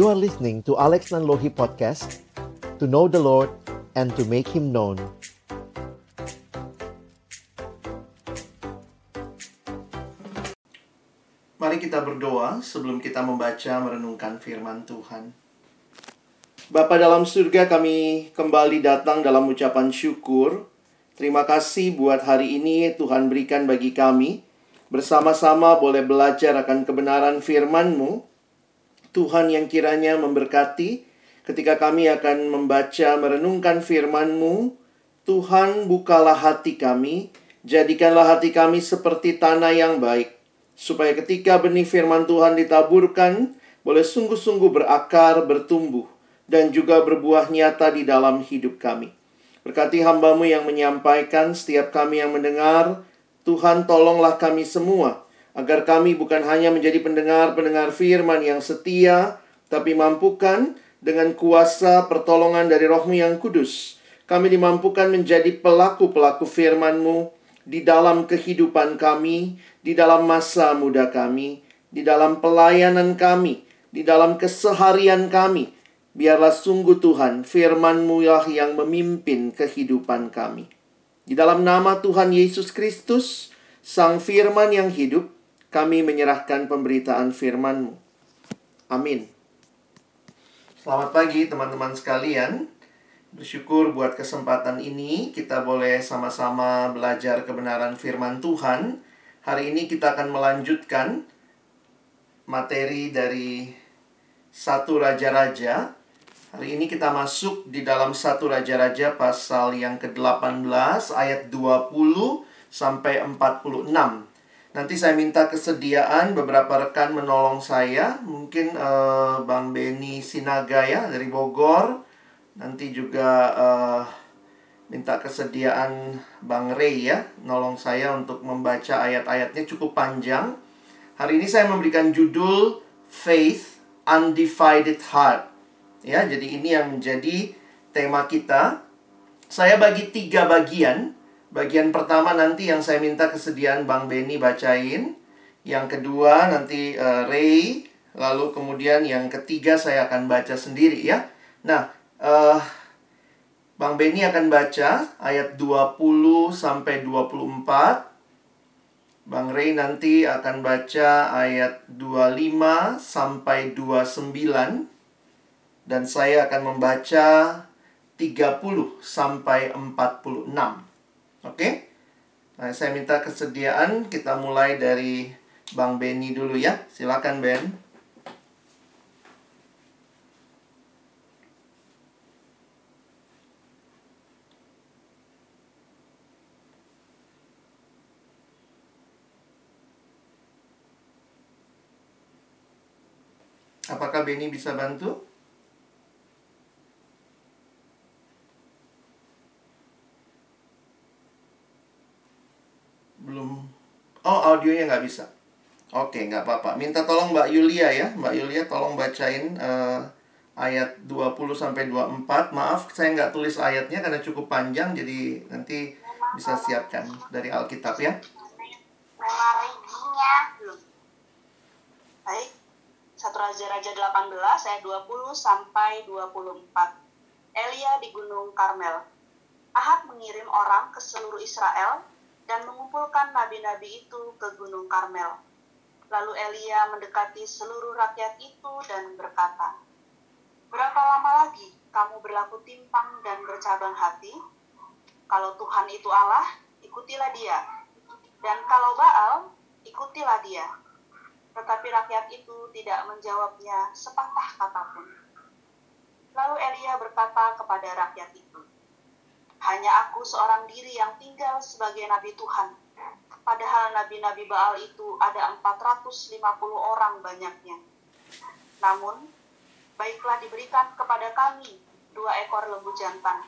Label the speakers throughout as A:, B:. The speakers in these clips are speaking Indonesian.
A: You are listening to Alex Nanlohi Podcast To know the Lord and to make Him known
B: Mari kita berdoa sebelum kita membaca merenungkan firman Tuhan. Bapa dalam surga kami kembali datang dalam ucapan syukur. Terima kasih buat hari ini Tuhan berikan bagi kami. Bersama-sama boleh belajar akan kebenaran firman-Mu. Tuhan yang kiranya memberkati ketika kami akan membaca merenungkan firman-Mu. Tuhan bukalah hati kami, jadikanlah hati kami seperti tanah yang baik supaya ketika benih firman Tuhan ditaburkan, boleh sungguh-sungguh berakar, bertumbuh, dan juga berbuah nyata di dalam hidup kami. Berkati hambamu yang menyampaikan, setiap kami yang mendengar, Tuhan tolonglah kami semua, agar kami bukan hanya menjadi pendengar-pendengar firman yang setia, tapi mampukan dengan kuasa pertolongan dari rohmu yang kudus. Kami dimampukan menjadi pelaku-pelaku firman-Mu di dalam kehidupan kami, di dalam masa muda kami, di dalam pelayanan kami, di dalam keseharian kami. Biarlah sungguh Tuhan firman-Mu yang memimpin kehidupan kami. Di dalam nama Tuhan Yesus Kristus, Sang Firman yang hidup, kami menyerahkan pemberitaan firman-Mu. Amin. Selamat pagi teman-teman sekalian. Bersyukur buat kesempatan ini kita boleh sama-sama belajar kebenaran firman Tuhan. Hari ini kita akan melanjutkan materi dari satu raja-raja. Hari ini kita masuk di dalam satu raja-raja pasal yang ke-18 ayat 20 sampai 46. Nanti saya minta kesediaan beberapa rekan menolong saya. Mungkin uh, Bang Beni Sinaga ya dari Bogor Nanti juga uh, minta kesediaan Bang Ray ya, nolong saya untuk membaca ayat-ayatnya cukup panjang. Hari ini saya memberikan judul Faith Undivided Heart. Ya, jadi ini yang menjadi tema kita. Saya bagi tiga bagian. Bagian pertama nanti yang saya minta kesediaan Bang Benny bacain. Yang kedua nanti uh, Ray. Lalu kemudian yang ketiga saya akan baca sendiri ya. Nah, uh, Bang Beni akan baca ayat 20 sampai 24. Bang Ray nanti akan baca ayat 25 sampai 29 dan saya akan membaca 30 sampai 46. Oke? Okay? Nah, saya minta kesediaan kita mulai dari Bang Beni dulu ya. Silakan Ben. Apakah Benny bisa bantu? Belum. Oh, audionya nggak bisa. Oke, nggak apa-apa. Minta tolong Mbak Yulia ya. Mbak Yulia tolong bacain uh, ayat 20 sampai 24. Maaf, saya nggak tulis ayatnya karena cukup panjang, jadi nanti bisa siapkan dari Alkitab ya.
C: Baik. 1 Raja-Raja 18 ayat 20 sampai 24. Elia di Gunung Karmel. Ahab mengirim orang ke seluruh Israel dan mengumpulkan nabi-nabi itu ke Gunung Karmel. Lalu Elia mendekati seluruh rakyat itu dan berkata, Berapa lama lagi kamu berlaku timpang dan bercabang hati? Kalau Tuhan itu Allah, ikutilah dia. Dan kalau Baal, ikutilah dia tetapi rakyat itu tidak menjawabnya sepatah kata pun. Lalu Elia berkata kepada rakyat itu, Hanya aku seorang diri yang tinggal sebagai nabi Tuhan. Padahal nabi-nabi Baal itu ada 450 orang banyaknya. Namun, baiklah diberikan kepada kami dua ekor lembu jantan.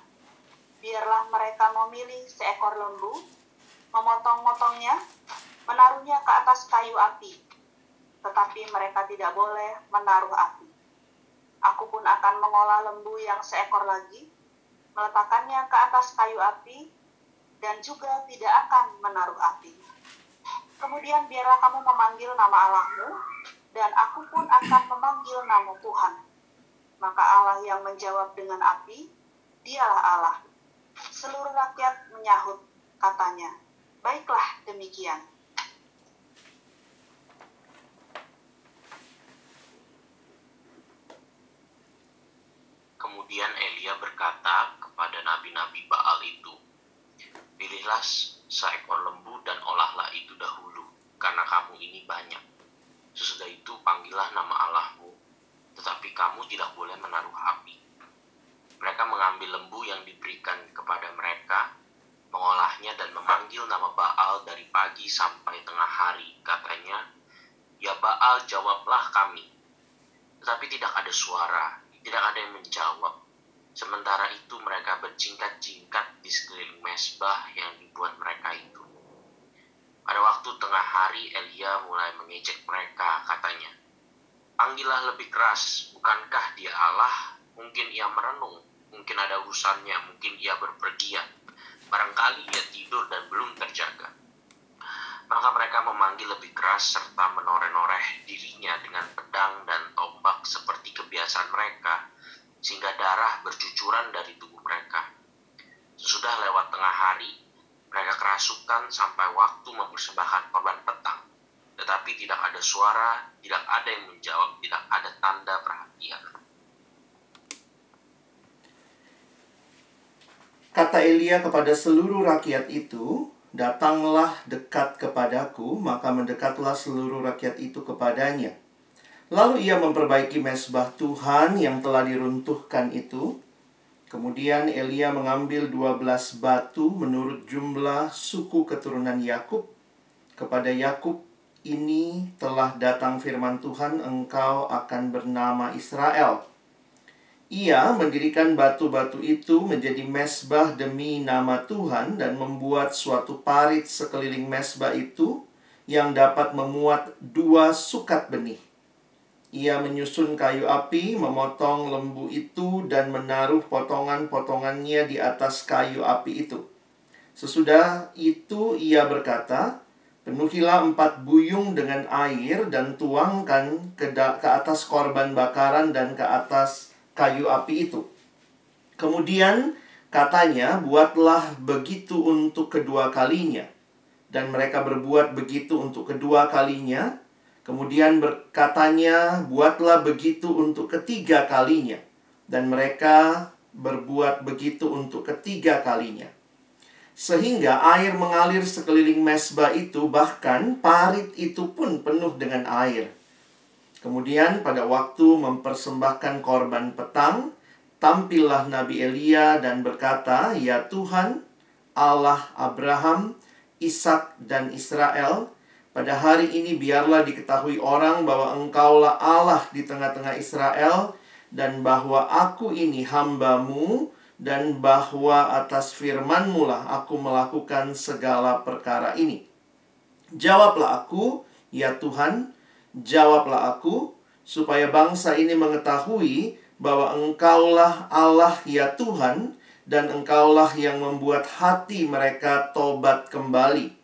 C: Biarlah mereka memilih seekor lembu, memotong-motongnya, menaruhnya ke atas kayu api, tetapi mereka tidak boleh menaruh api. Aku pun akan mengolah lembu yang seekor lagi, meletakkannya ke atas kayu api, dan juga tidak akan menaruh api. Kemudian biarlah kamu memanggil nama Allahmu, dan aku pun akan memanggil nama Tuhan.
D: Maka Allah yang menjawab dengan api, dialah Allah. Seluruh rakyat menyahut katanya, baiklah demikian.
E: Kemudian kepada nabi-nabi Baal itu, Pilihlah seekor lembu dan olahlah itu dahulu, karena kamu ini banyak. Sesudah itu panggillah nama Allahmu, tetapi kamu tidak boleh menaruh api. Mereka mengambil lembu yang diberikan kepada mereka, mengolahnya dan memanggil nama Baal dari pagi sampai tengah hari. Katanya, Ya Baal, jawablah kami. Tetapi tidak ada suara, tidak ada yang menjawab. Sementara itu mereka berjingkat-jingkat di sekeliling mesbah yang dibuat mereka itu. Pada waktu tengah hari Elia mulai mengejek mereka, katanya, Panggillah lebih keras, bukankah dia Allah? Mungkin ia merenung, mungkin ada urusannya, mungkin ia berpergian. Barangkali ia tidur dan belum terjaga. Maka mereka memanggil lebih keras serta menoreh-noreh dirinya dengan pedang dan tombak seperti kebiasaan mereka, sehingga darah bercucuran dari tubuh mereka. Sesudah lewat tengah hari, mereka kerasukan sampai waktu mempersembahkan korban petang. Tetapi tidak ada suara, tidak ada yang menjawab, tidak ada tanda perhatian.
B: Kata Elia kepada seluruh rakyat itu, Datanglah dekat kepadaku, maka mendekatlah seluruh rakyat itu kepadanya. Lalu ia memperbaiki mesbah Tuhan yang telah diruntuhkan itu. Kemudian Elia mengambil 12 batu menurut jumlah suku keturunan Yakub. Kepada Yakub ini telah datang firman Tuhan, engkau akan bernama Israel. Ia mendirikan batu-batu itu menjadi mesbah demi nama Tuhan dan membuat suatu parit sekeliling mesbah itu yang dapat memuat dua sukat benih. Ia menyusun kayu api, memotong lembu itu, dan menaruh potongan-potongannya di atas kayu api itu. Sesudah itu ia berkata, Penuhilah empat buyung dengan air dan tuangkan ke, ke atas korban bakaran dan ke atas kayu api itu. Kemudian katanya, buatlah begitu untuk kedua kalinya. Dan mereka berbuat begitu untuk kedua kalinya. Kemudian berkatanya, buatlah begitu untuk ketiga kalinya. Dan mereka berbuat begitu untuk ketiga kalinya. Sehingga air mengalir sekeliling mesbah itu, bahkan parit itu pun penuh dengan air. Kemudian pada waktu mempersembahkan korban petang, tampillah Nabi Elia dan berkata, "Ya Tuhan, Allah Abraham, Ishak dan Israel, pada hari ini biarlah diketahui orang bahwa Engkaulah Allah di tengah-tengah Israel dan bahwa aku ini hambamu dan bahwa atas firmanmu lah aku melakukan segala perkara ini. Jawablah aku, ya Tuhan, Jawablah aku, supaya bangsa ini mengetahui bahwa engkaulah Allah ya Tuhan, dan engkaulah yang membuat hati mereka tobat kembali.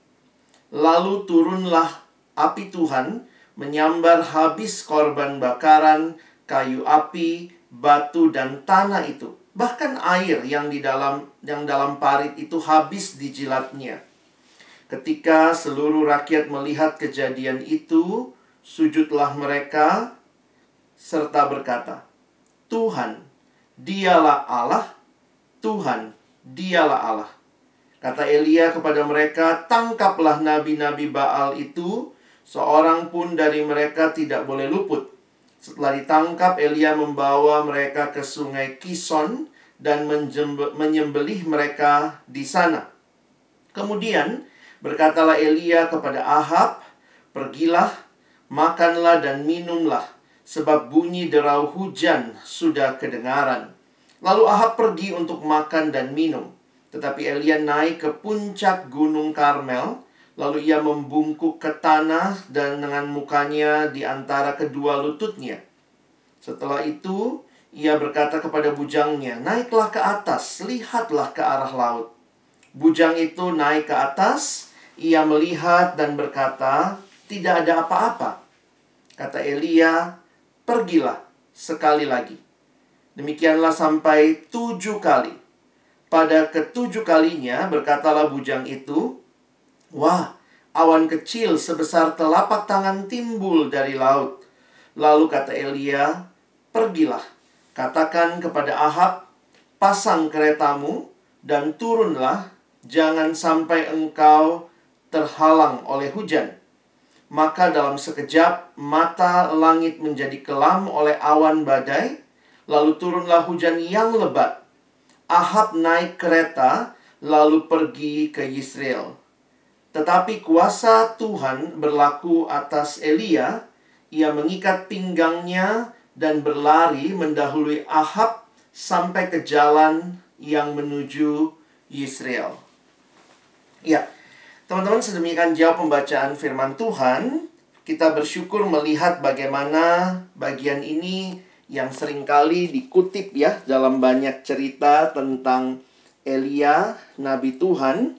B: Lalu turunlah api Tuhan, menyambar habis korban bakaran, kayu api, batu dan tanah itu. Bahkan air yang di dalam yang dalam parit itu habis dijilatnya. Ketika seluruh rakyat melihat kejadian itu, sujudlah mereka serta berkata, Tuhan, dialah Allah, Tuhan, dialah Allah. Kata Elia kepada mereka, tangkaplah nabi-nabi Baal itu, seorang pun dari mereka tidak boleh luput. Setelah ditangkap, Elia membawa mereka ke sungai Kison dan menyembelih mereka di sana. Kemudian berkatalah Elia kepada Ahab, "Pergilah makanlah dan minumlah, sebab bunyi derau hujan sudah kedengaran. Lalu Ahab pergi untuk makan dan minum. Tetapi Elia naik ke puncak gunung Karmel, lalu ia membungkuk ke tanah dan dengan mukanya di antara kedua lututnya. Setelah itu, ia berkata kepada bujangnya, "Naiklah ke atas, lihatlah ke arah laut." Bujang itu naik ke atas, ia melihat dan berkata, tidak ada apa-apa. Kata Elia, pergilah sekali lagi. Demikianlah sampai tujuh kali. Pada ketujuh kalinya berkatalah bujang itu, Wah, awan kecil sebesar telapak tangan timbul dari laut. Lalu kata Elia, Pergilah, katakan kepada Ahab, pasang keretamu dan turunlah, jangan sampai engkau terhalang oleh hujan. Maka dalam sekejap mata langit menjadi kelam oleh awan badai, lalu turunlah hujan yang lebat. Ahab naik kereta, lalu pergi ke Yisrael. Tetapi kuasa Tuhan berlaku atas Elia, ia mengikat pinggangnya dan berlari mendahului Ahab sampai ke jalan yang menuju Yisrael. Ya, teman-teman sedemikian jauh pembacaan firman Tuhan, kita bersyukur melihat bagaimana bagian ini yang sering kali dikutip ya dalam banyak cerita tentang Elia, nabi Tuhan.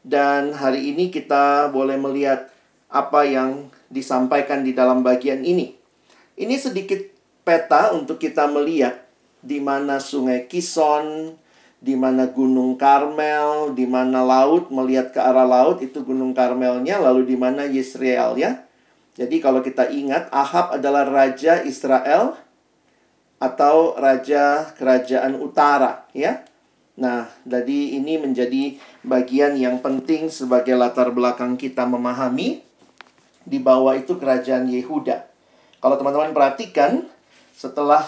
B: Dan hari ini kita boleh melihat apa yang disampaikan di dalam bagian ini. Ini sedikit peta untuk kita melihat di mana sungai Kison, di mana Gunung Karmel, di mana laut melihat ke arah laut itu Gunung Karmelnya, lalu di mana Yisrael ya. Jadi kalau kita ingat Ahab adalah raja Israel atau raja kerajaan utara ya. Nah, jadi ini menjadi bagian yang penting sebagai latar belakang kita memahami di bawah itu kerajaan Yehuda. Kalau teman-teman perhatikan setelah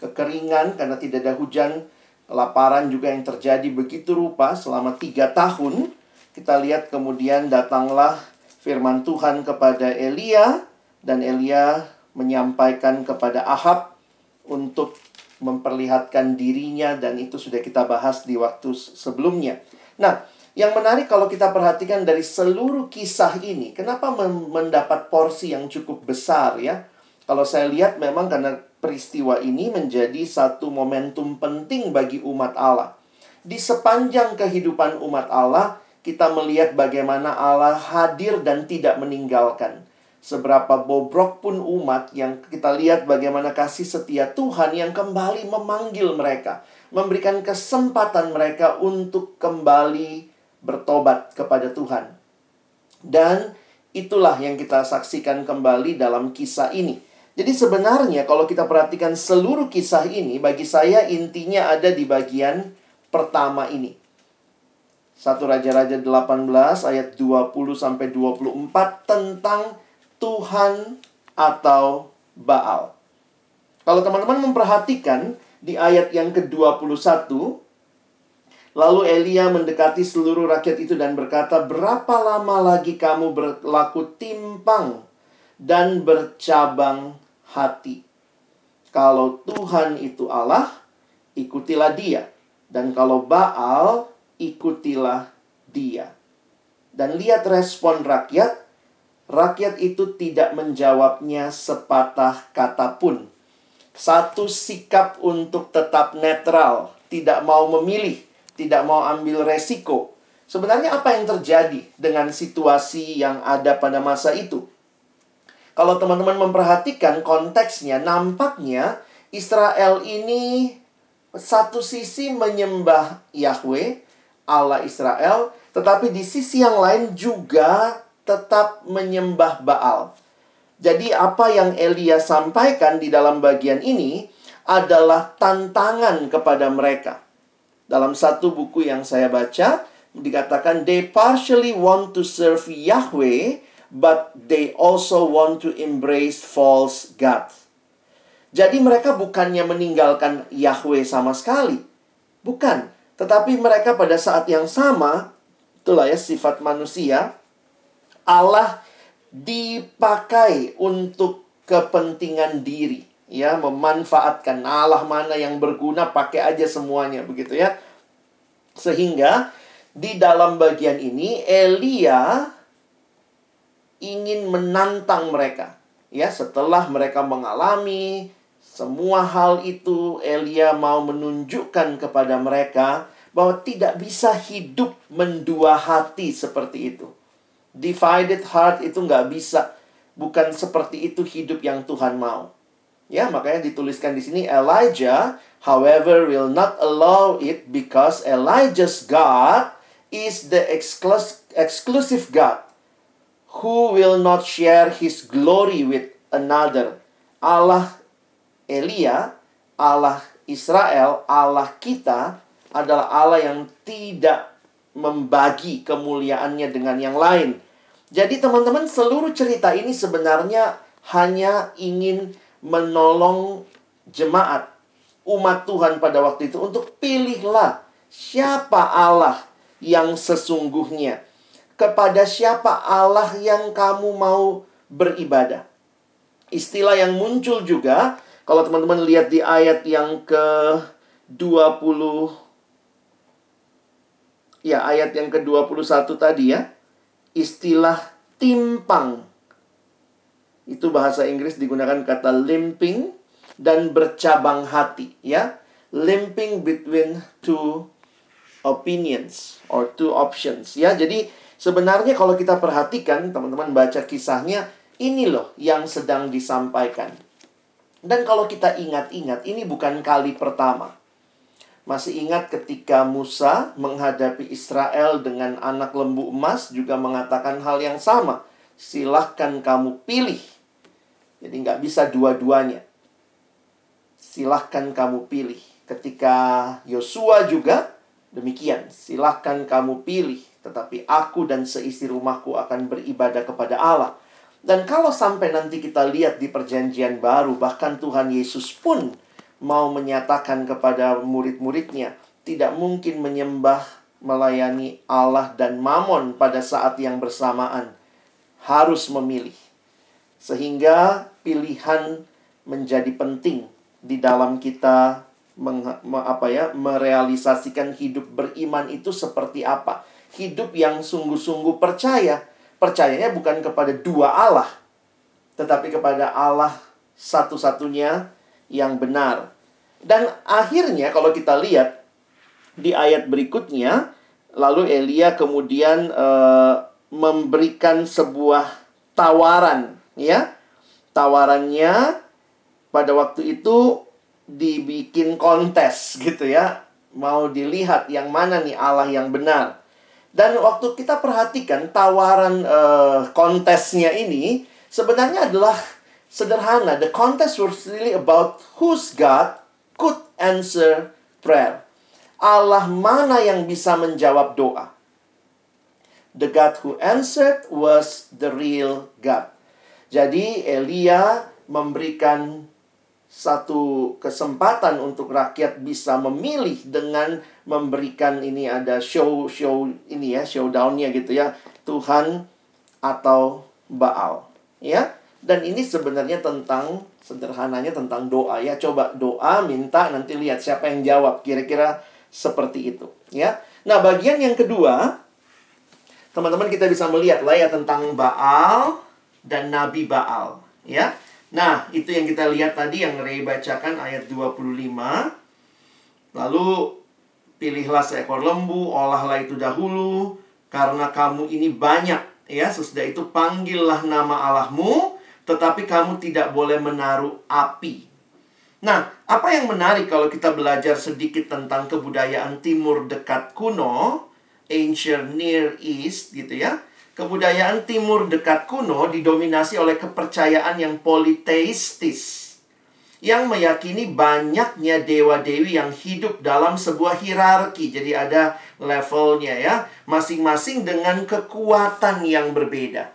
B: kekeringan karena tidak ada hujan Kelaparan juga yang terjadi begitu rupa selama tiga tahun. Kita lihat kemudian datanglah firman Tuhan kepada Elia. Dan Elia menyampaikan kepada Ahab untuk memperlihatkan dirinya. Dan itu sudah kita bahas di waktu sebelumnya. Nah, yang menarik kalau kita perhatikan dari seluruh kisah ini. Kenapa mendapat porsi yang cukup besar ya? Kalau saya lihat memang karena peristiwa ini menjadi satu momentum penting bagi umat Allah. Di sepanjang kehidupan umat Allah, kita melihat bagaimana Allah hadir dan tidak meninggalkan. Seberapa bobrok pun umat yang kita lihat bagaimana kasih setia Tuhan yang kembali memanggil mereka, memberikan kesempatan mereka untuk kembali bertobat kepada Tuhan. Dan itulah yang kita saksikan kembali dalam kisah ini. Jadi sebenarnya kalau kita perhatikan seluruh kisah ini bagi saya intinya ada di bagian pertama ini. Satu Raja-Raja 18 ayat 20 sampai 24 tentang Tuhan atau Baal. Kalau teman-teman memperhatikan di ayat yang ke-21 Lalu Elia mendekati seluruh rakyat itu dan berkata, "Berapa lama lagi kamu berlaku timpang dan bercabang hati. Kalau Tuhan itu Allah, ikutilah Dia, dan kalau Baal, ikutilah Dia. Dan lihat respon rakyat, rakyat itu tidak menjawabnya sepatah kata pun. Satu sikap untuk tetap netral, tidak mau memilih, tidak mau ambil resiko. Sebenarnya apa yang terjadi dengan situasi yang ada pada masa itu? Kalau teman-teman memperhatikan konteksnya, nampaknya Israel ini satu sisi menyembah Yahweh, Allah Israel, tetapi di sisi yang lain juga tetap menyembah Baal. Jadi apa yang Elia sampaikan di dalam bagian ini adalah tantangan kepada mereka. Dalam satu buku yang saya baca, dikatakan they partially want to serve Yahweh but they also want to embrace false gods. Jadi mereka bukannya meninggalkan Yahweh sama sekali. Bukan. Tetapi mereka pada saat yang sama, itulah ya sifat manusia, Allah dipakai untuk kepentingan diri. Ya, memanfaatkan Allah mana yang berguna, pakai aja semuanya, begitu ya. Sehingga di dalam bagian ini Elia ingin menantang mereka. Ya, setelah mereka mengalami semua hal itu, Elia mau menunjukkan kepada mereka bahwa tidak bisa hidup mendua hati seperti itu. Divided heart itu nggak bisa. Bukan seperti itu hidup yang Tuhan mau. Ya, makanya dituliskan di sini Elijah however will not allow it because Elijah's God is the exclus- exclusive God who will not share his glory with another. Allah Elia, Allah Israel, Allah kita adalah Allah yang tidak membagi kemuliaannya dengan yang lain. Jadi teman-teman seluruh cerita ini sebenarnya hanya ingin menolong jemaat umat Tuhan pada waktu itu untuk pilihlah siapa Allah yang sesungguhnya. Kepada siapa Allah yang kamu mau beribadah. Istilah yang muncul juga kalau teman-teman lihat di ayat yang ke 20 ya ayat yang ke-21 tadi ya. Istilah timpang itu bahasa Inggris digunakan kata limping dan bercabang hati ya. Limping between two opinions or two options ya. Jadi sebenarnya kalau kita perhatikan teman-teman baca kisahnya ini loh yang sedang disampaikan. Dan kalau kita ingat-ingat ini bukan kali pertama. Masih ingat ketika Musa menghadapi Israel dengan anak lembu emas juga mengatakan hal yang sama. Silahkan kamu pilih jadi nggak bisa dua-duanya. Silahkan kamu pilih. Ketika Yosua juga demikian. Silahkan kamu pilih. Tetapi aku dan seisi rumahku akan beribadah kepada Allah. Dan kalau sampai nanti kita lihat di perjanjian baru, bahkan Tuhan Yesus pun mau menyatakan kepada murid-muridnya, tidak mungkin menyembah, melayani Allah dan mamon pada saat yang bersamaan. Harus memilih. Sehingga pilihan menjadi penting di dalam kita meng, me, apa ya, merealisasikan hidup beriman itu seperti apa. Hidup yang sungguh-sungguh percaya. Percayanya bukan kepada dua Allah, tetapi kepada Allah satu-satunya yang benar. Dan akhirnya kalau kita lihat di ayat berikutnya, lalu Elia kemudian uh, memberikan sebuah tawaran, ya tawarannya pada waktu itu dibikin kontes gitu ya. Mau dilihat yang mana nih Allah yang benar. Dan waktu kita perhatikan tawaran uh, kontesnya ini sebenarnya adalah sederhana. The contest was really about whose God could answer prayer. Allah mana yang bisa menjawab doa. The God who answered was the real God. Jadi Elia memberikan satu kesempatan untuk rakyat bisa memilih dengan memberikan ini ada show show ini ya showdownnya gitu ya Tuhan atau Baal ya dan ini sebenarnya tentang sederhananya tentang doa ya coba doa minta nanti lihat siapa yang jawab kira-kira seperti itu ya nah bagian yang kedua teman-teman kita bisa melihat lah ya tentang Baal dan Nabi Baal. Ya. Nah, itu yang kita lihat tadi yang Ray bacakan ayat 25. Lalu pilihlah seekor lembu, olahlah itu dahulu karena kamu ini banyak ya. Sesudah itu panggillah nama Allahmu, tetapi kamu tidak boleh menaruh api. Nah, apa yang menarik kalau kita belajar sedikit tentang kebudayaan timur dekat kuno, ancient Near East gitu ya kebudayaan timur dekat kuno didominasi oleh kepercayaan yang politeistis yang meyakini banyaknya dewa-dewi yang hidup dalam sebuah hierarki. Jadi ada levelnya ya, masing-masing dengan kekuatan yang berbeda.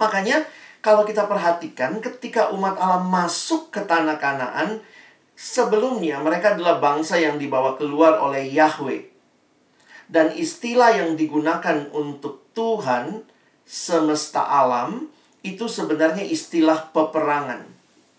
B: Makanya kalau kita perhatikan ketika umat Allah masuk ke tanah Kanaan, sebelumnya mereka adalah bangsa yang dibawa keluar oleh Yahweh. Dan istilah yang digunakan untuk Tuhan semesta alam itu sebenarnya istilah peperangan.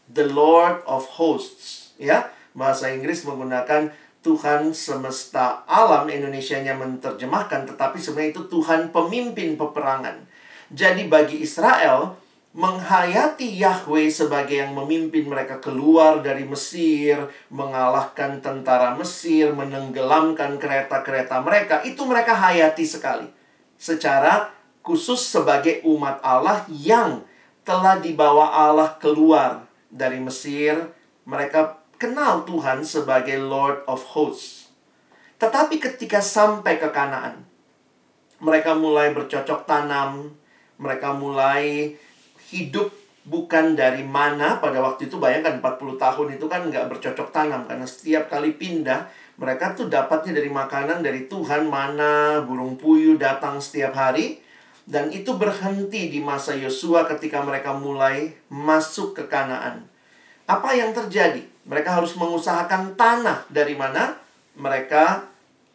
B: The Lord of Hosts, ya. Bahasa Inggris menggunakan Tuhan semesta alam, Indonesia-nya menerjemahkan, tetapi sebenarnya itu Tuhan pemimpin peperangan. Jadi bagi Israel, menghayati Yahweh sebagai yang memimpin mereka keluar dari Mesir, mengalahkan tentara Mesir, menenggelamkan kereta-kereta mereka, itu mereka hayati sekali secara khusus sebagai umat Allah yang telah dibawa Allah keluar dari Mesir, mereka kenal Tuhan sebagai Lord of Hosts. Tetapi ketika sampai ke Kanaan, mereka mulai bercocok tanam, mereka mulai hidup bukan dari mana pada waktu itu bayangkan 40 tahun itu kan nggak bercocok tanam karena setiap kali pindah mereka tuh dapatnya dari makanan dari Tuhan mana burung puyuh datang setiap hari dan itu berhenti di masa Yosua ketika mereka mulai masuk ke Kanaan. Apa yang terjadi? Mereka harus mengusahakan tanah dari mana mereka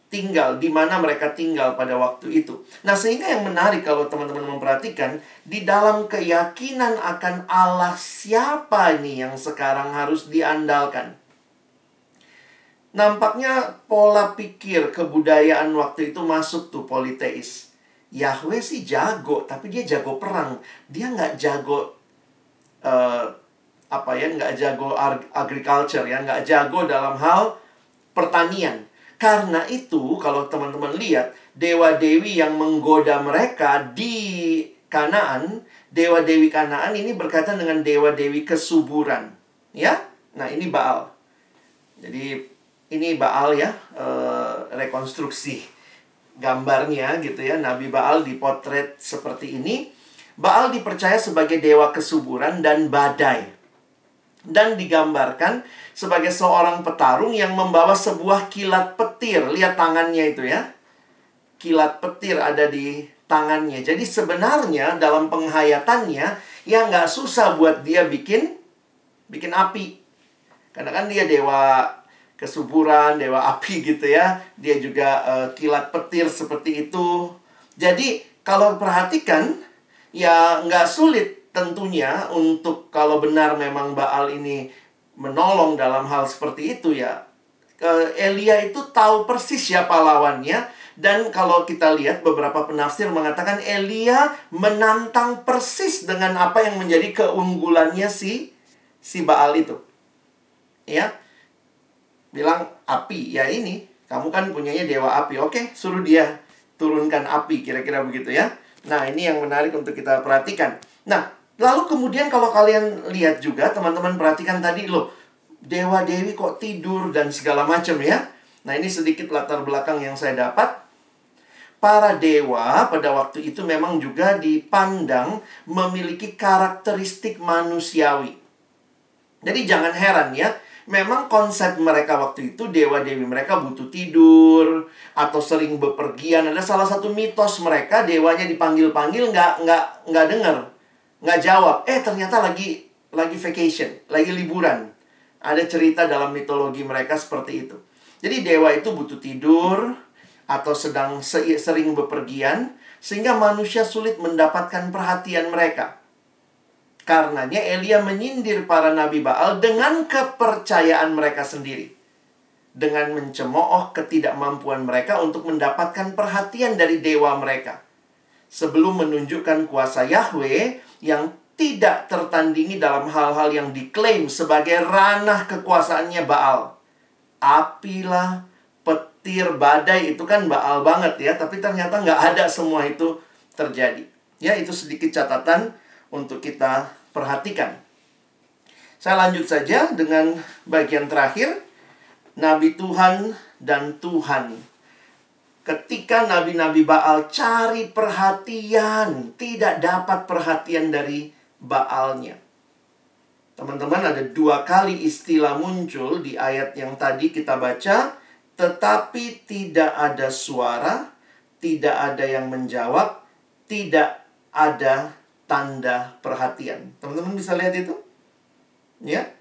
B: tinggal, di mana mereka tinggal pada waktu itu. Nah, sehingga yang menarik kalau teman-teman memperhatikan, di dalam keyakinan akan Allah siapa ini yang sekarang harus diandalkan. Nampaknya pola pikir kebudayaan waktu itu masuk tuh politeis. Yahweh sih jago, tapi dia jago perang. Dia nggak jago uh, apa ya, nggak jago agriculture ya, nggak jago dalam hal pertanian. Karena itu, kalau teman-teman lihat, dewa-dewi yang menggoda mereka di Kanaan, dewa-dewi Kanaan ini berkaitan dengan dewa-dewi kesuburan. Ya, nah ini Baal. Jadi ini Baal ya, e, rekonstruksi gambarnya gitu ya. Nabi Baal dipotret seperti ini. Baal dipercaya sebagai dewa kesuburan dan badai dan digambarkan sebagai seorang petarung yang membawa sebuah kilat petir. Lihat tangannya itu ya. Kilat petir ada di tangannya. Jadi sebenarnya dalam penghayatannya ya nggak susah buat dia bikin bikin api. Karena kan dia dewa kesuburan, dewa api gitu ya. Dia juga uh, kilat petir seperti itu. Jadi kalau perhatikan ya nggak sulit tentunya untuk kalau benar memang Baal ini menolong dalam hal seperti itu ya Elia itu tahu persis siapa lawannya dan kalau kita lihat beberapa penafsir mengatakan Elia menantang persis dengan apa yang menjadi keunggulannya si si Baal itu. Ya. Bilang api, ya ini kamu kan punyanya dewa api. Oke, suruh dia turunkan api kira-kira begitu ya. Nah, ini yang menarik untuk kita perhatikan. Nah, Lalu kemudian kalau kalian lihat juga teman-teman perhatikan tadi loh dewa dewi kok tidur dan segala macam ya. Nah ini sedikit latar belakang yang saya dapat. Para dewa pada waktu itu memang juga dipandang memiliki karakteristik manusiawi. Jadi jangan heran ya, memang konsep mereka waktu itu dewa dewi mereka butuh tidur atau sering bepergian. Ada salah satu mitos mereka dewanya dipanggil panggil nggak nggak nggak dengar nggak jawab. Eh ternyata lagi lagi vacation lagi liburan. Ada cerita dalam mitologi mereka seperti itu. Jadi dewa itu butuh tidur atau sedang sering bepergian sehingga manusia sulit mendapatkan perhatian mereka. Karenanya Elia menyindir para nabi Baal dengan kepercayaan mereka sendiri. Dengan mencemooh ketidakmampuan mereka untuk mendapatkan perhatian dari dewa mereka sebelum menunjukkan kuasa Yahweh yang tidak tertandingi dalam hal-hal yang diklaim sebagai ranah kekuasaannya Baal. Apilah, petir, badai itu kan Baal banget ya, tapi ternyata nggak ada semua itu terjadi. Ya, itu sedikit catatan untuk kita perhatikan. Saya lanjut saja dengan bagian terakhir. Nabi Tuhan dan Tuhan ketika nabi-nabi Baal cari perhatian, tidak dapat perhatian dari Baalnya. Teman-teman, ada dua kali istilah muncul di ayat yang tadi kita baca, tetapi tidak ada suara, tidak ada yang menjawab, tidak ada tanda perhatian. Teman-teman bisa lihat itu? Ya.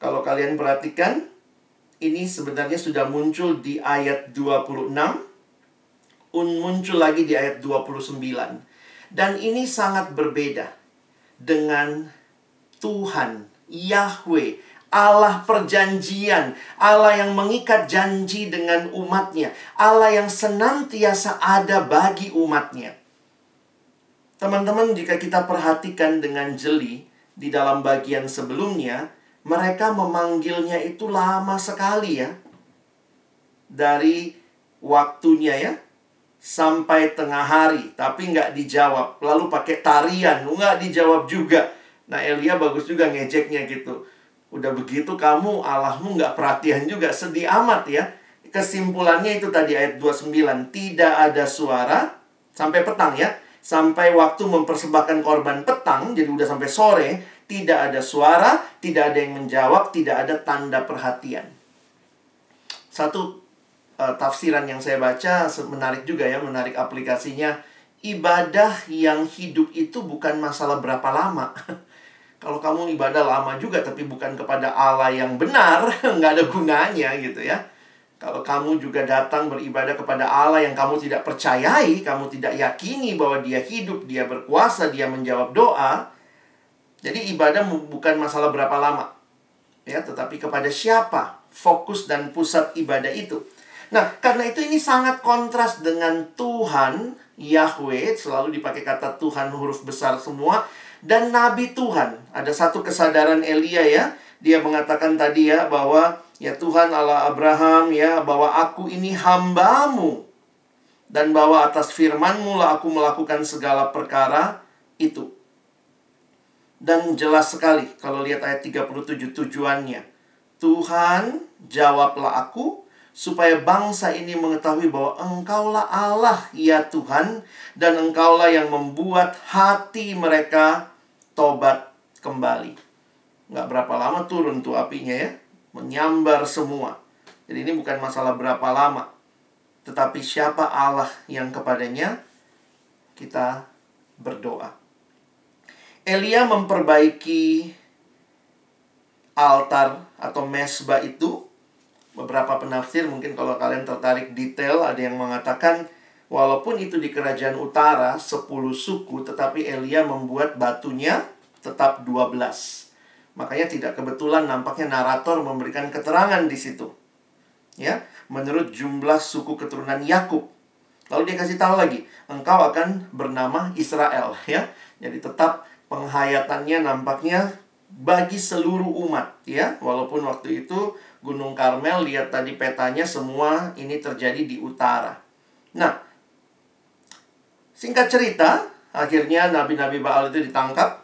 B: Kalau kalian perhatikan, ini sebenarnya sudah muncul di ayat 26 muncul lagi di ayat 29. Dan ini sangat berbeda dengan Tuhan, Yahweh, Allah perjanjian, Allah yang mengikat janji dengan umatnya, Allah yang senantiasa ada bagi umatnya. Teman-teman, jika kita perhatikan dengan jeli di dalam bagian sebelumnya, mereka memanggilnya itu lama sekali ya. Dari waktunya ya, sampai tengah hari, tapi nggak dijawab. Lalu pakai tarian, nggak dijawab juga. Nah Elia bagus juga ngejeknya gitu. Udah begitu kamu Allahmu nggak perhatian juga, sedih amat ya. Kesimpulannya itu tadi ayat 29, tidak ada suara sampai petang ya. Sampai waktu mempersembahkan korban petang, jadi udah sampai sore, tidak ada suara, tidak ada yang menjawab, tidak ada tanda perhatian. Satu uh, tafsiran yang saya baca menarik juga ya, menarik aplikasinya. Ibadah yang hidup itu bukan masalah berapa lama. Kalau kamu ibadah lama juga tapi bukan kepada Allah yang benar, nggak ada gunanya gitu ya. Kalau kamu juga datang beribadah kepada Allah yang kamu tidak percayai, kamu tidak yakini bahwa dia hidup, dia berkuasa, dia menjawab doa. Jadi ibadah bukan masalah berapa lama. Ya, tetapi kepada siapa fokus dan pusat ibadah itu. Nah, karena itu ini sangat kontras dengan Tuhan, Yahweh, selalu dipakai kata Tuhan huruf besar semua, dan Nabi Tuhan. Ada satu kesadaran Elia ya, dia mengatakan tadi ya bahwa ya Tuhan Allah Abraham ya, bahwa aku ini hambamu. Dan bahwa atas firmanmu lah aku melakukan segala perkara itu. Dan jelas sekali kalau lihat ayat 37 tujuannya. Tuhan, jawablah aku, supaya bangsa ini mengetahui bahwa engkaulah Allah ya Tuhan dan engkaulah yang membuat hati mereka tobat kembali. Nggak berapa lama turun tuh apinya ya, menyambar semua. Jadi ini bukan masalah berapa lama, tetapi siapa Allah yang kepadanya kita berdoa. Elia memperbaiki altar atau mesbah itu beberapa penafsir mungkin kalau kalian tertarik detail ada yang mengatakan walaupun itu di kerajaan utara 10 suku tetapi Elia membuat batunya tetap 12. Makanya tidak kebetulan nampaknya narator memberikan keterangan di situ. Ya, menurut jumlah suku keturunan Yakub. Lalu dia kasih tahu lagi, engkau akan bernama Israel ya. Jadi tetap penghayatannya nampaknya bagi seluruh umat ya. Walaupun waktu itu Gunung Karmel lihat tadi petanya semua ini terjadi di utara. Nah, singkat cerita, akhirnya nabi-nabi Baal itu ditangkap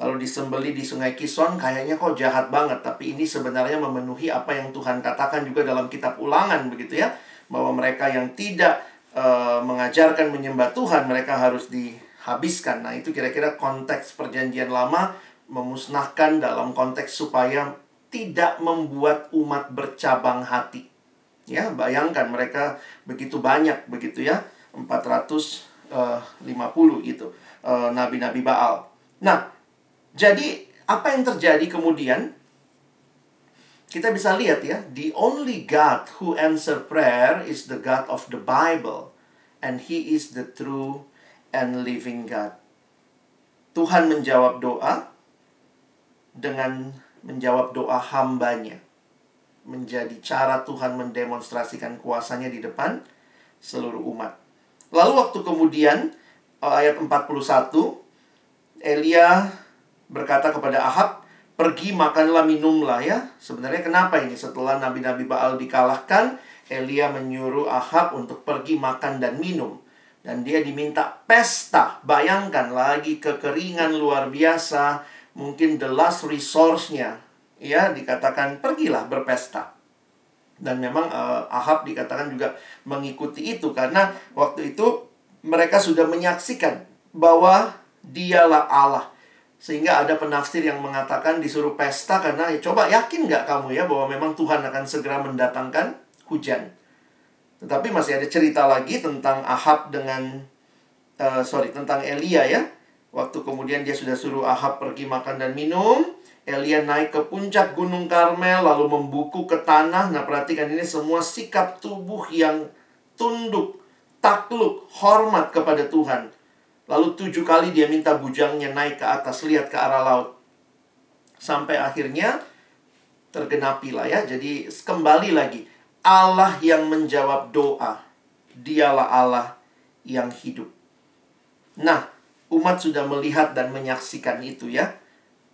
B: lalu disembeli di Sungai Kison kayaknya kok jahat banget tapi ini sebenarnya memenuhi apa yang Tuhan katakan juga dalam kitab Ulangan begitu ya bahwa mereka yang tidak uh, mengajarkan menyembah Tuhan mereka harus dihabiskan. Nah, itu kira-kira konteks perjanjian lama memusnahkan dalam konteks supaya tidak membuat umat bercabang hati. Ya, bayangkan mereka begitu banyak begitu ya, 450 itu eh, nabi-nabi Baal. Nah, jadi apa yang terjadi kemudian? Kita bisa lihat ya, the only God who answer prayer is the God of the Bible and he is the true and living God. Tuhan menjawab doa dengan menjawab doa hambanya. Menjadi cara Tuhan mendemonstrasikan kuasanya di depan seluruh umat. Lalu waktu kemudian eh, ayat 41 Elia berkata kepada Ahab, "Pergi makanlah minumlah ya." Sebenarnya kenapa ini setelah nabi-nabi Baal dikalahkan, Elia menyuruh Ahab untuk pergi makan dan minum. Dan dia diminta pesta. Bayangkan lagi kekeringan luar biasa mungkin the last resource-nya ya dikatakan pergilah berpesta. Dan memang uh, Ahab dikatakan juga mengikuti itu karena waktu itu mereka sudah menyaksikan bahwa dialah Allah. Sehingga ada penafsir yang mengatakan disuruh pesta karena ya coba yakin nggak kamu ya bahwa memang Tuhan akan segera mendatangkan hujan. Tetapi masih ada cerita lagi tentang Ahab dengan uh, sorry tentang Elia ya Waktu kemudian dia sudah suruh Ahab pergi makan dan minum, Elia naik ke puncak Gunung Karmel lalu membuku ke tanah. Nah, perhatikan ini semua sikap tubuh yang tunduk, takluk, hormat kepada Tuhan. Lalu tujuh kali dia minta bujangnya naik ke atas, lihat ke arah laut. Sampai akhirnya tergenapilah ya. Jadi kembali lagi, Allah yang menjawab doa. Dialah Allah yang hidup. Nah, umat sudah melihat dan menyaksikan itu ya.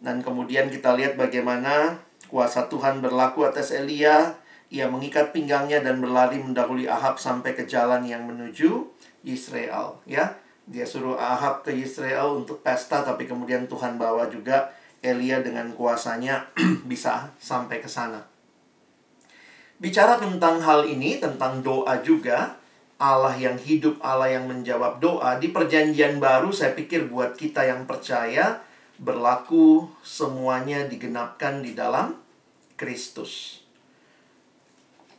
B: Dan kemudian kita lihat bagaimana kuasa Tuhan berlaku atas Elia. Ia mengikat pinggangnya dan berlari mendahului Ahab sampai ke jalan yang menuju Israel ya. Dia suruh Ahab ke Israel untuk pesta, tapi kemudian Tuhan bawa juga Elia dengan kuasanya bisa sampai ke sana. Bicara tentang hal ini, tentang doa juga, Allah yang hidup, Allah yang menjawab doa, di perjanjian baru saya pikir buat kita yang percaya, berlaku semuanya digenapkan di dalam Kristus.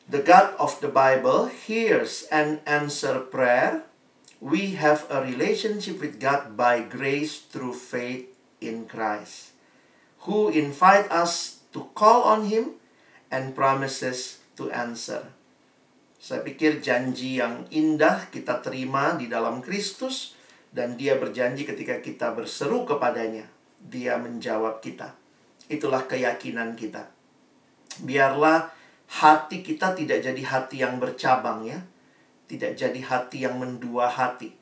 B: The God of the Bible hears and answer prayer we have a relationship with God by grace through faith in Christ, who invite us to call on Him and promises to answer. Saya pikir janji yang indah kita terima di dalam Kristus dan dia berjanji ketika kita berseru kepadanya, dia menjawab kita. Itulah keyakinan kita. Biarlah hati kita tidak jadi hati yang bercabang ya tidak jadi hati yang mendua hati.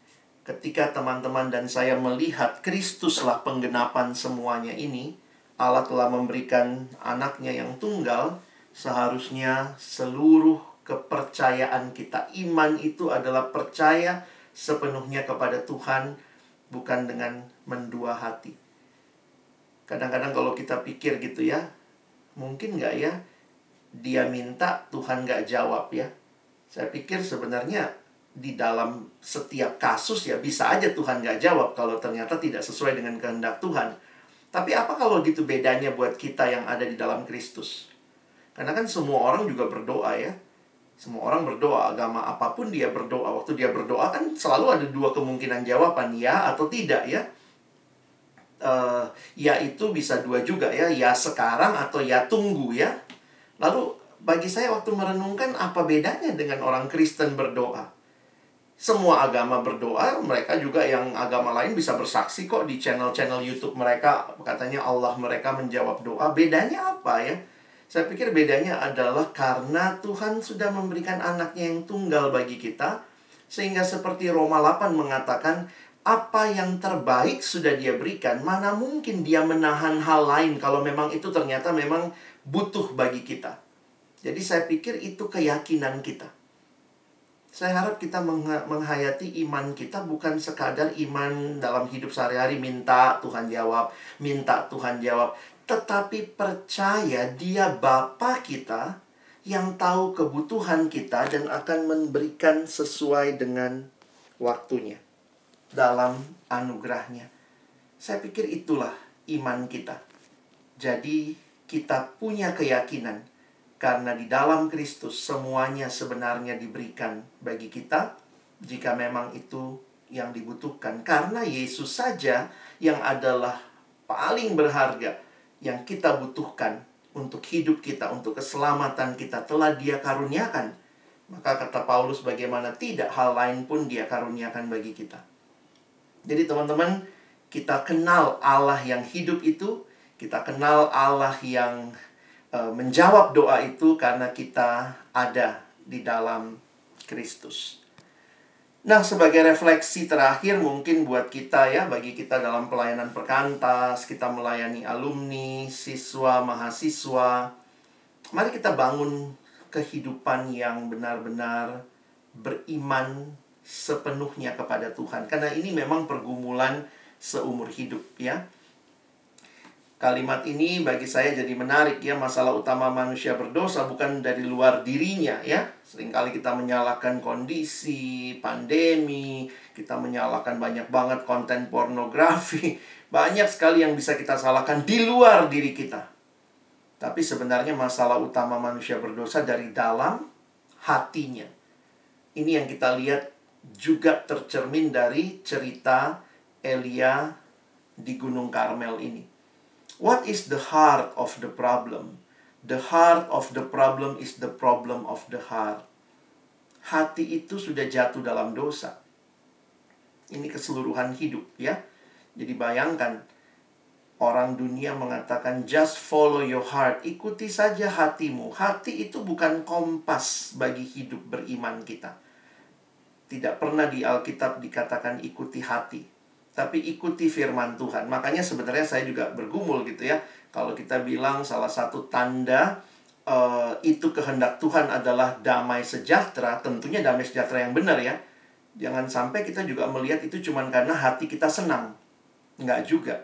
B: Ketika teman-teman dan saya melihat Kristuslah penggenapan semuanya ini, Allah telah memberikan anaknya yang tunggal, seharusnya seluruh kepercayaan kita, iman itu adalah percaya sepenuhnya kepada Tuhan, bukan dengan mendua hati. Kadang-kadang kalau kita pikir gitu ya, mungkin nggak ya, dia minta Tuhan nggak jawab ya saya pikir sebenarnya di dalam setiap kasus ya bisa aja Tuhan gak jawab kalau ternyata tidak sesuai dengan kehendak Tuhan. Tapi apa kalau gitu bedanya buat kita yang ada di dalam Kristus? Karena kan semua orang juga berdoa ya. Semua orang berdoa, agama apa pun dia berdoa. Waktu dia berdoa kan selalu ada dua kemungkinan jawaban, ya atau tidak ya. Uh, ya itu bisa dua juga ya, ya sekarang atau ya tunggu ya. Lalu bagi saya waktu merenungkan apa bedanya dengan orang Kristen berdoa. Semua agama berdoa, mereka juga yang agama lain bisa bersaksi kok di channel-channel YouTube mereka. Katanya Allah mereka menjawab doa. Bedanya apa ya? Saya pikir bedanya adalah karena Tuhan sudah memberikan anaknya yang tunggal bagi kita. Sehingga seperti Roma 8 mengatakan, apa yang terbaik sudah dia berikan, mana mungkin dia menahan hal lain kalau memang itu ternyata memang butuh bagi kita. Jadi saya pikir itu keyakinan kita. Saya harap kita menghayati iman kita bukan sekadar iman dalam hidup sehari-hari minta Tuhan jawab, minta Tuhan jawab, tetapi percaya Dia Bapa kita yang tahu kebutuhan kita dan akan memberikan sesuai dengan waktunya dalam anugerahnya. Saya pikir itulah iman kita. Jadi kita punya keyakinan karena di dalam Kristus semuanya sebenarnya diberikan bagi kita jika memang itu yang dibutuhkan. Karena Yesus saja yang adalah paling berharga yang kita butuhkan untuk hidup kita, untuk keselamatan kita telah dia karuniakan. Maka kata Paulus bagaimana tidak hal lain pun dia karuniakan bagi kita. Jadi teman-teman, kita kenal Allah yang hidup itu, kita kenal Allah yang Eh, menjawab doa itu karena kita ada di dalam Kristus. Nah, sebagai refleksi terakhir mungkin buat kita ya, bagi kita dalam pelayanan perkantas, kita melayani alumni, siswa, mahasiswa, mari kita bangun kehidupan yang benar-benar beriman sepenuhnya kepada Tuhan. Karena ini memang pergumulan seumur hidup ya. Kalimat ini bagi saya jadi menarik ya Masalah utama manusia berdosa bukan dari luar dirinya ya. Seringkali kita menyalahkan kondisi, pandemi Kita menyalahkan banyak banget konten pornografi Banyak sekali yang bisa kita salahkan di luar diri kita. Tapi sebenarnya masalah utama manusia berdosa dari dalam hatinya. Ini yang kita lihat juga tercermin dari cerita Elia di Gunung Karmel ini What is the heart of the problem? The heart of the problem is the problem of the heart. Hati itu sudah jatuh dalam dosa. Ini keseluruhan hidup ya. Jadi bayangkan orang dunia mengatakan just follow your heart, ikuti saja hatimu. Hati itu bukan kompas bagi hidup beriman kita. Tidak pernah di Alkitab dikatakan ikuti hati tapi ikuti firman Tuhan. Makanya sebenarnya saya juga bergumul gitu ya. Kalau kita bilang salah satu tanda uh, itu kehendak Tuhan adalah damai sejahtera, tentunya damai sejahtera yang benar ya. Jangan sampai kita juga melihat itu cuma karena hati kita senang. Enggak juga.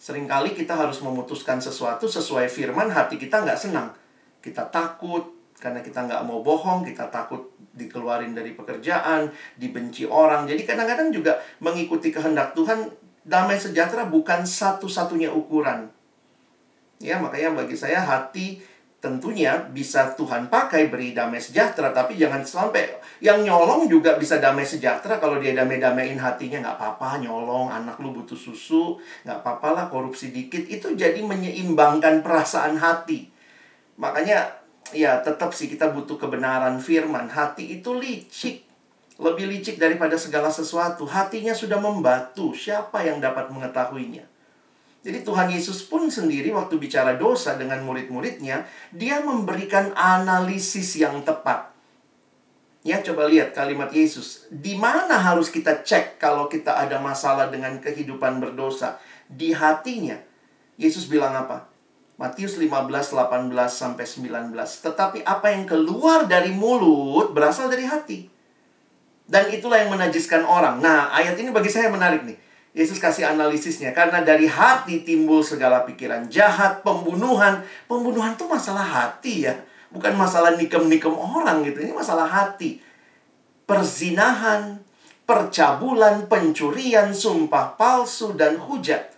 B: Seringkali kita harus memutuskan sesuatu sesuai firman, hati kita nggak senang. Kita takut, karena kita nggak mau bohong, kita takut dikeluarin dari pekerjaan, dibenci orang. Jadi kadang-kadang juga mengikuti kehendak Tuhan, damai sejahtera bukan satu-satunya ukuran. Ya, makanya bagi saya hati tentunya bisa Tuhan pakai beri damai sejahtera tapi jangan sampai yang nyolong juga bisa damai sejahtera kalau dia damai-damaiin hatinya nggak apa-apa nyolong anak lu butuh susu nggak apa-apa lah korupsi dikit itu jadi menyeimbangkan perasaan hati makanya ya tetap sih kita butuh kebenaran firman hati itu licik lebih licik daripada segala sesuatu hatinya sudah membatu siapa yang dapat mengetahuinya jadi Tuhan Yesus pun sendiri waktu bicara dosa dengan murid-muridnya, dia memberikan analisis yang tepat. Ya, coba lihat kalimat Yesus. Di mana harus kita cek kalau kita ada masalah dengan kehidupan berdosa? Di hatinya. Yesus bilang apa? Matius 15, 18, sampai 19. Tetapi apa yang keluar dari mulut berasal dari hati. Dan itulah yang menajiskan orang. Nah, ayat ini bagi saya menarik nih. Yesus kasih analisisnya karena dari hati timbul segala pikiran jahat, pembunuhan. Pembunuhan itu masalah hati ya, bukan masalah nikem-nikem orang gitu. Ini masalah hati. Perzinahan, percabulan, pencurian, sumpah palsu dan hujat.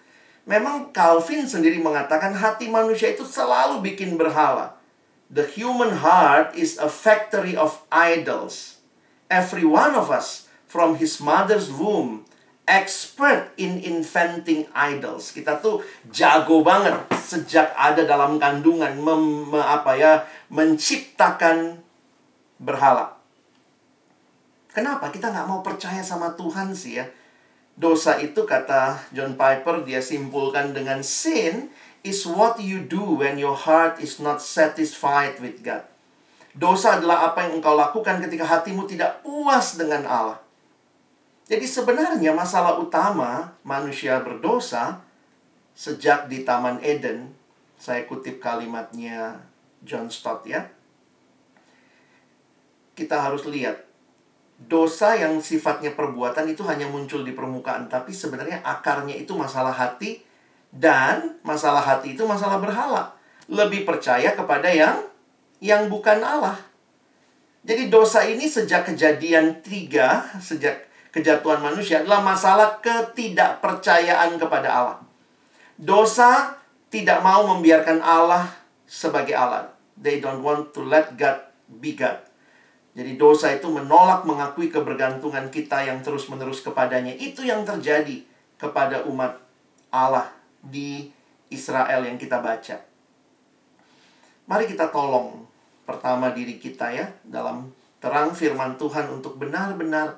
B: Memang Calvin sendiri mengatakan hati manusia itu selalu bikin berhala. The human heart is a factory of idols. Every one of us from his mother's womb expert in inventing idols. Kita tuh jago banget sejak ada dalam kandungan mem, apa ya, menciptakan berhala. Kenapa kita nggak mau percaya sama Tuhan sih ya? Dosa itu kata John Piper dia simpulkan dengan sin is what you do when your heart is not satisfied with God. Dosa adalah apa yang engkau lakukan ketika hatimu tidak puas dengan Allah. Jadi sebenarnya masalah utama manusia berdosa sejak di Taman Eden, saya kutip kalimatnya John Stott ya. Kita harus lihat dosa yang sifatnya perbuatan itu hanya muncul di permukaan, tapi sebenarnya akarnya itu masalah hati dan masalah hati itu masalah berhala. Lebih percaya kepada yang yang bukan Allah. Jadi dosa ini sejak kejadian tiga, sejak kejatuhan manusia adalah masalah ketidakpercayaan kepada Allah. Dosa tidak mau membiarkan Allah sebagai Allah. They don't want to let God be God. Jadi dosa itu menolak mengakui kebergantungan kita yang terus-menerus kepadanya. Itu yang terjadi kepada umat Allah di Israel yang kita baca. Mari kita tolong pertama diri kita ya dalam terang firman Tuhan untuk benar-benar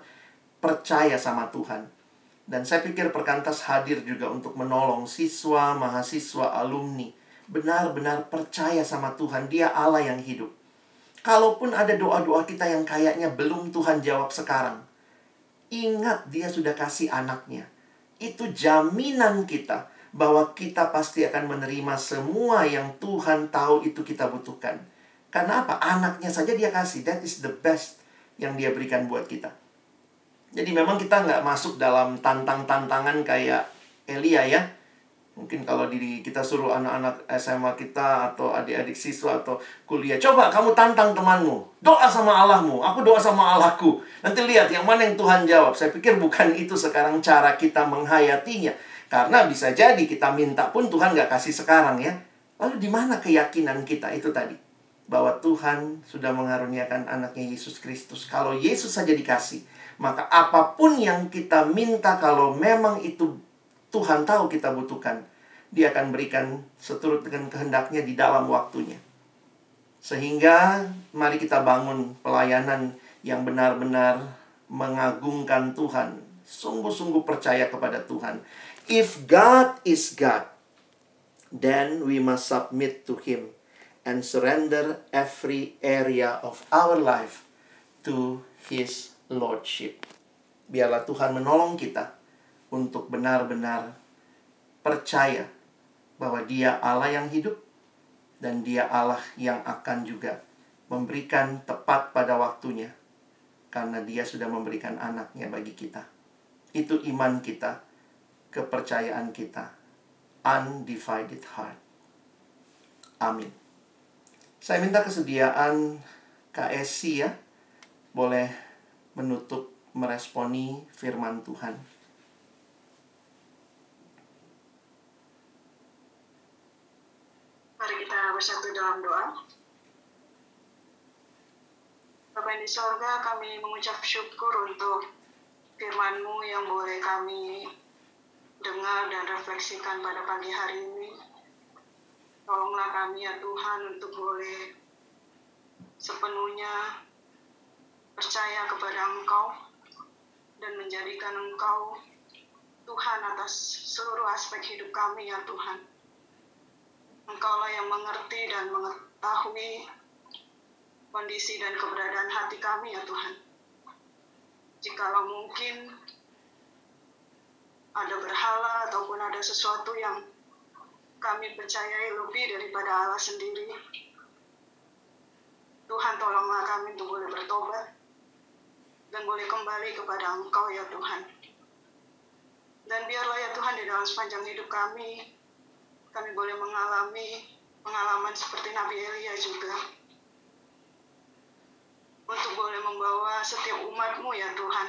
B: percaya sama Tuhan. Dan saya pikir perkantas hadir juga untuk menolong siswa, mahasiswa, alumni. Benar-benar percaya sama Tuhan, dia Allah yang hidup. Kalaupun ada doa-doa kita yang kayaknya belum Tuhan jawab sekarang. Ingat dia sudah kasih anaknya. Itu jaminan kita bahwa kita pasti akan menerima semua yang Tuhan tahu itu kita butuhkan. Karena apa? Anaknya saja dia kasih. That is the best yang dia berikan buat kita. Jadi memang kita nggak masuk dalam tantang-tantangan kayak Elia ya. Mungkin kalau diri kita suruh anak-anak SMA kita atau adik-adik siswa atau kuliah, coba kamu tantang temanmu, doa sama Allahmu, aku doa sama Allahku. Nanti lihat yang mana yang Tuhan jawab. Saya pikir bukan itu sekarang cara kita menghayatinya. Karena bisa jadi kita minta pun Tuhan nggak kasih sekarang ya. Lalu di mana keyakinan kita itu tadi? Bahwa Tuhan sudah mengaruniakan anaknya Yesus Kristus. Kalau Yesus saja dikasih, maka apa pun yang kita minta kalau memang itu Tuhan tahu kita butuhkan, dia akan berikan seturut dengan kehendaknya di dalam waktunya. Sehingga mari kita bangun pelayanan yang benar-benar mengagungkan Tuhan. Sungguh-sungguh percaya kepada Tuhan. If God is God, then we must submit to Him and surrender every area of our life to His Lordship. Biarlah Tuhan menolong kita untuk benar-benar percaya bahwa Dia Allah yang hidup dan Dia Allah yang akan juga memberikan tepat pada waktunya karena dia sudah memberikan anaknya bagi kita. Itu iman kita, kepercayaan kita. Undivided heart. Amin. Saya minta kesediaan KSC ya. Boleh menutup meresponi firman Tuhan.
D: Mari kita bersatu dalam doa. Bapak yang di sorga, kami mengucap syukur untuk firman-Mu yang boleh kami dengar dan refleksikan pada pagi hari ini. Tolonglah kami ya Tuhan untuk boleh sepenuhnya percaya kepada Engkau dan menjadikan Engkau Tuhan atas seluruh aspek hidup kami ya Tuhan. Engkaulah yang mengerti dan mengetahui kondisi dan keberadaan hati kami ya Tuhan. Jikalau mungkin ada berhala ataupun ada sesuatu yang kami percayai lebih daripada Allah sendiri, Tuhan tolonglah kami untuk boleh bertobat dan boleh kembali kepada Engkau ya Tuhan. Dan biarlah ya Tuhan di dalam sepanjang hidup kami, kami boleh mengalami pengalaman seperti Nabi Elia juga. Untuk boleh membawa setiap umatmu ya Tuhan,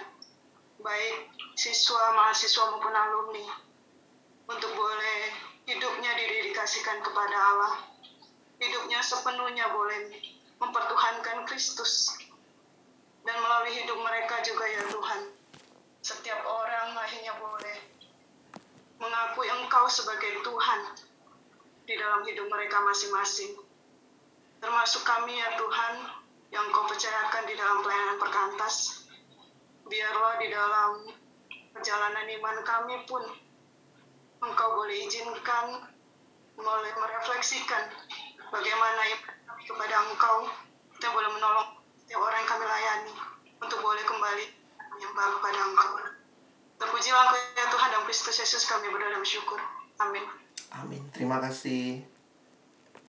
D: baik siswa, mahasiswa maupun alumni, untuk boleh hidupnya didedikasikan kepada Allah. Hidupnya sepenuhnya boleh mempertuhankan Kristus. Dan melalui hidup mereka juga ya Tuhan, setiap orang akhirnya boleh mengakui Engkau sebagai Tuhan di dalam hidup mereka masing-masing. Termasuk kami ya Tuhan yang Kau percayakan di dalam pelayanan perkantas. Biarlah di dalam perjalanan iman kami pun Engkau boleh izinkan, boleh merefleksikan bagaimana iman kepada Engkau. Kita boleh menolong setiap orang yang kami layani untuk boleh kembali menyembah kepada Engkau. Terpujilah Engkau ya Tuhan dalam Kristus Yesus kami berdoa dan bersyukur. Amin.
B: Amin. Terima kasih.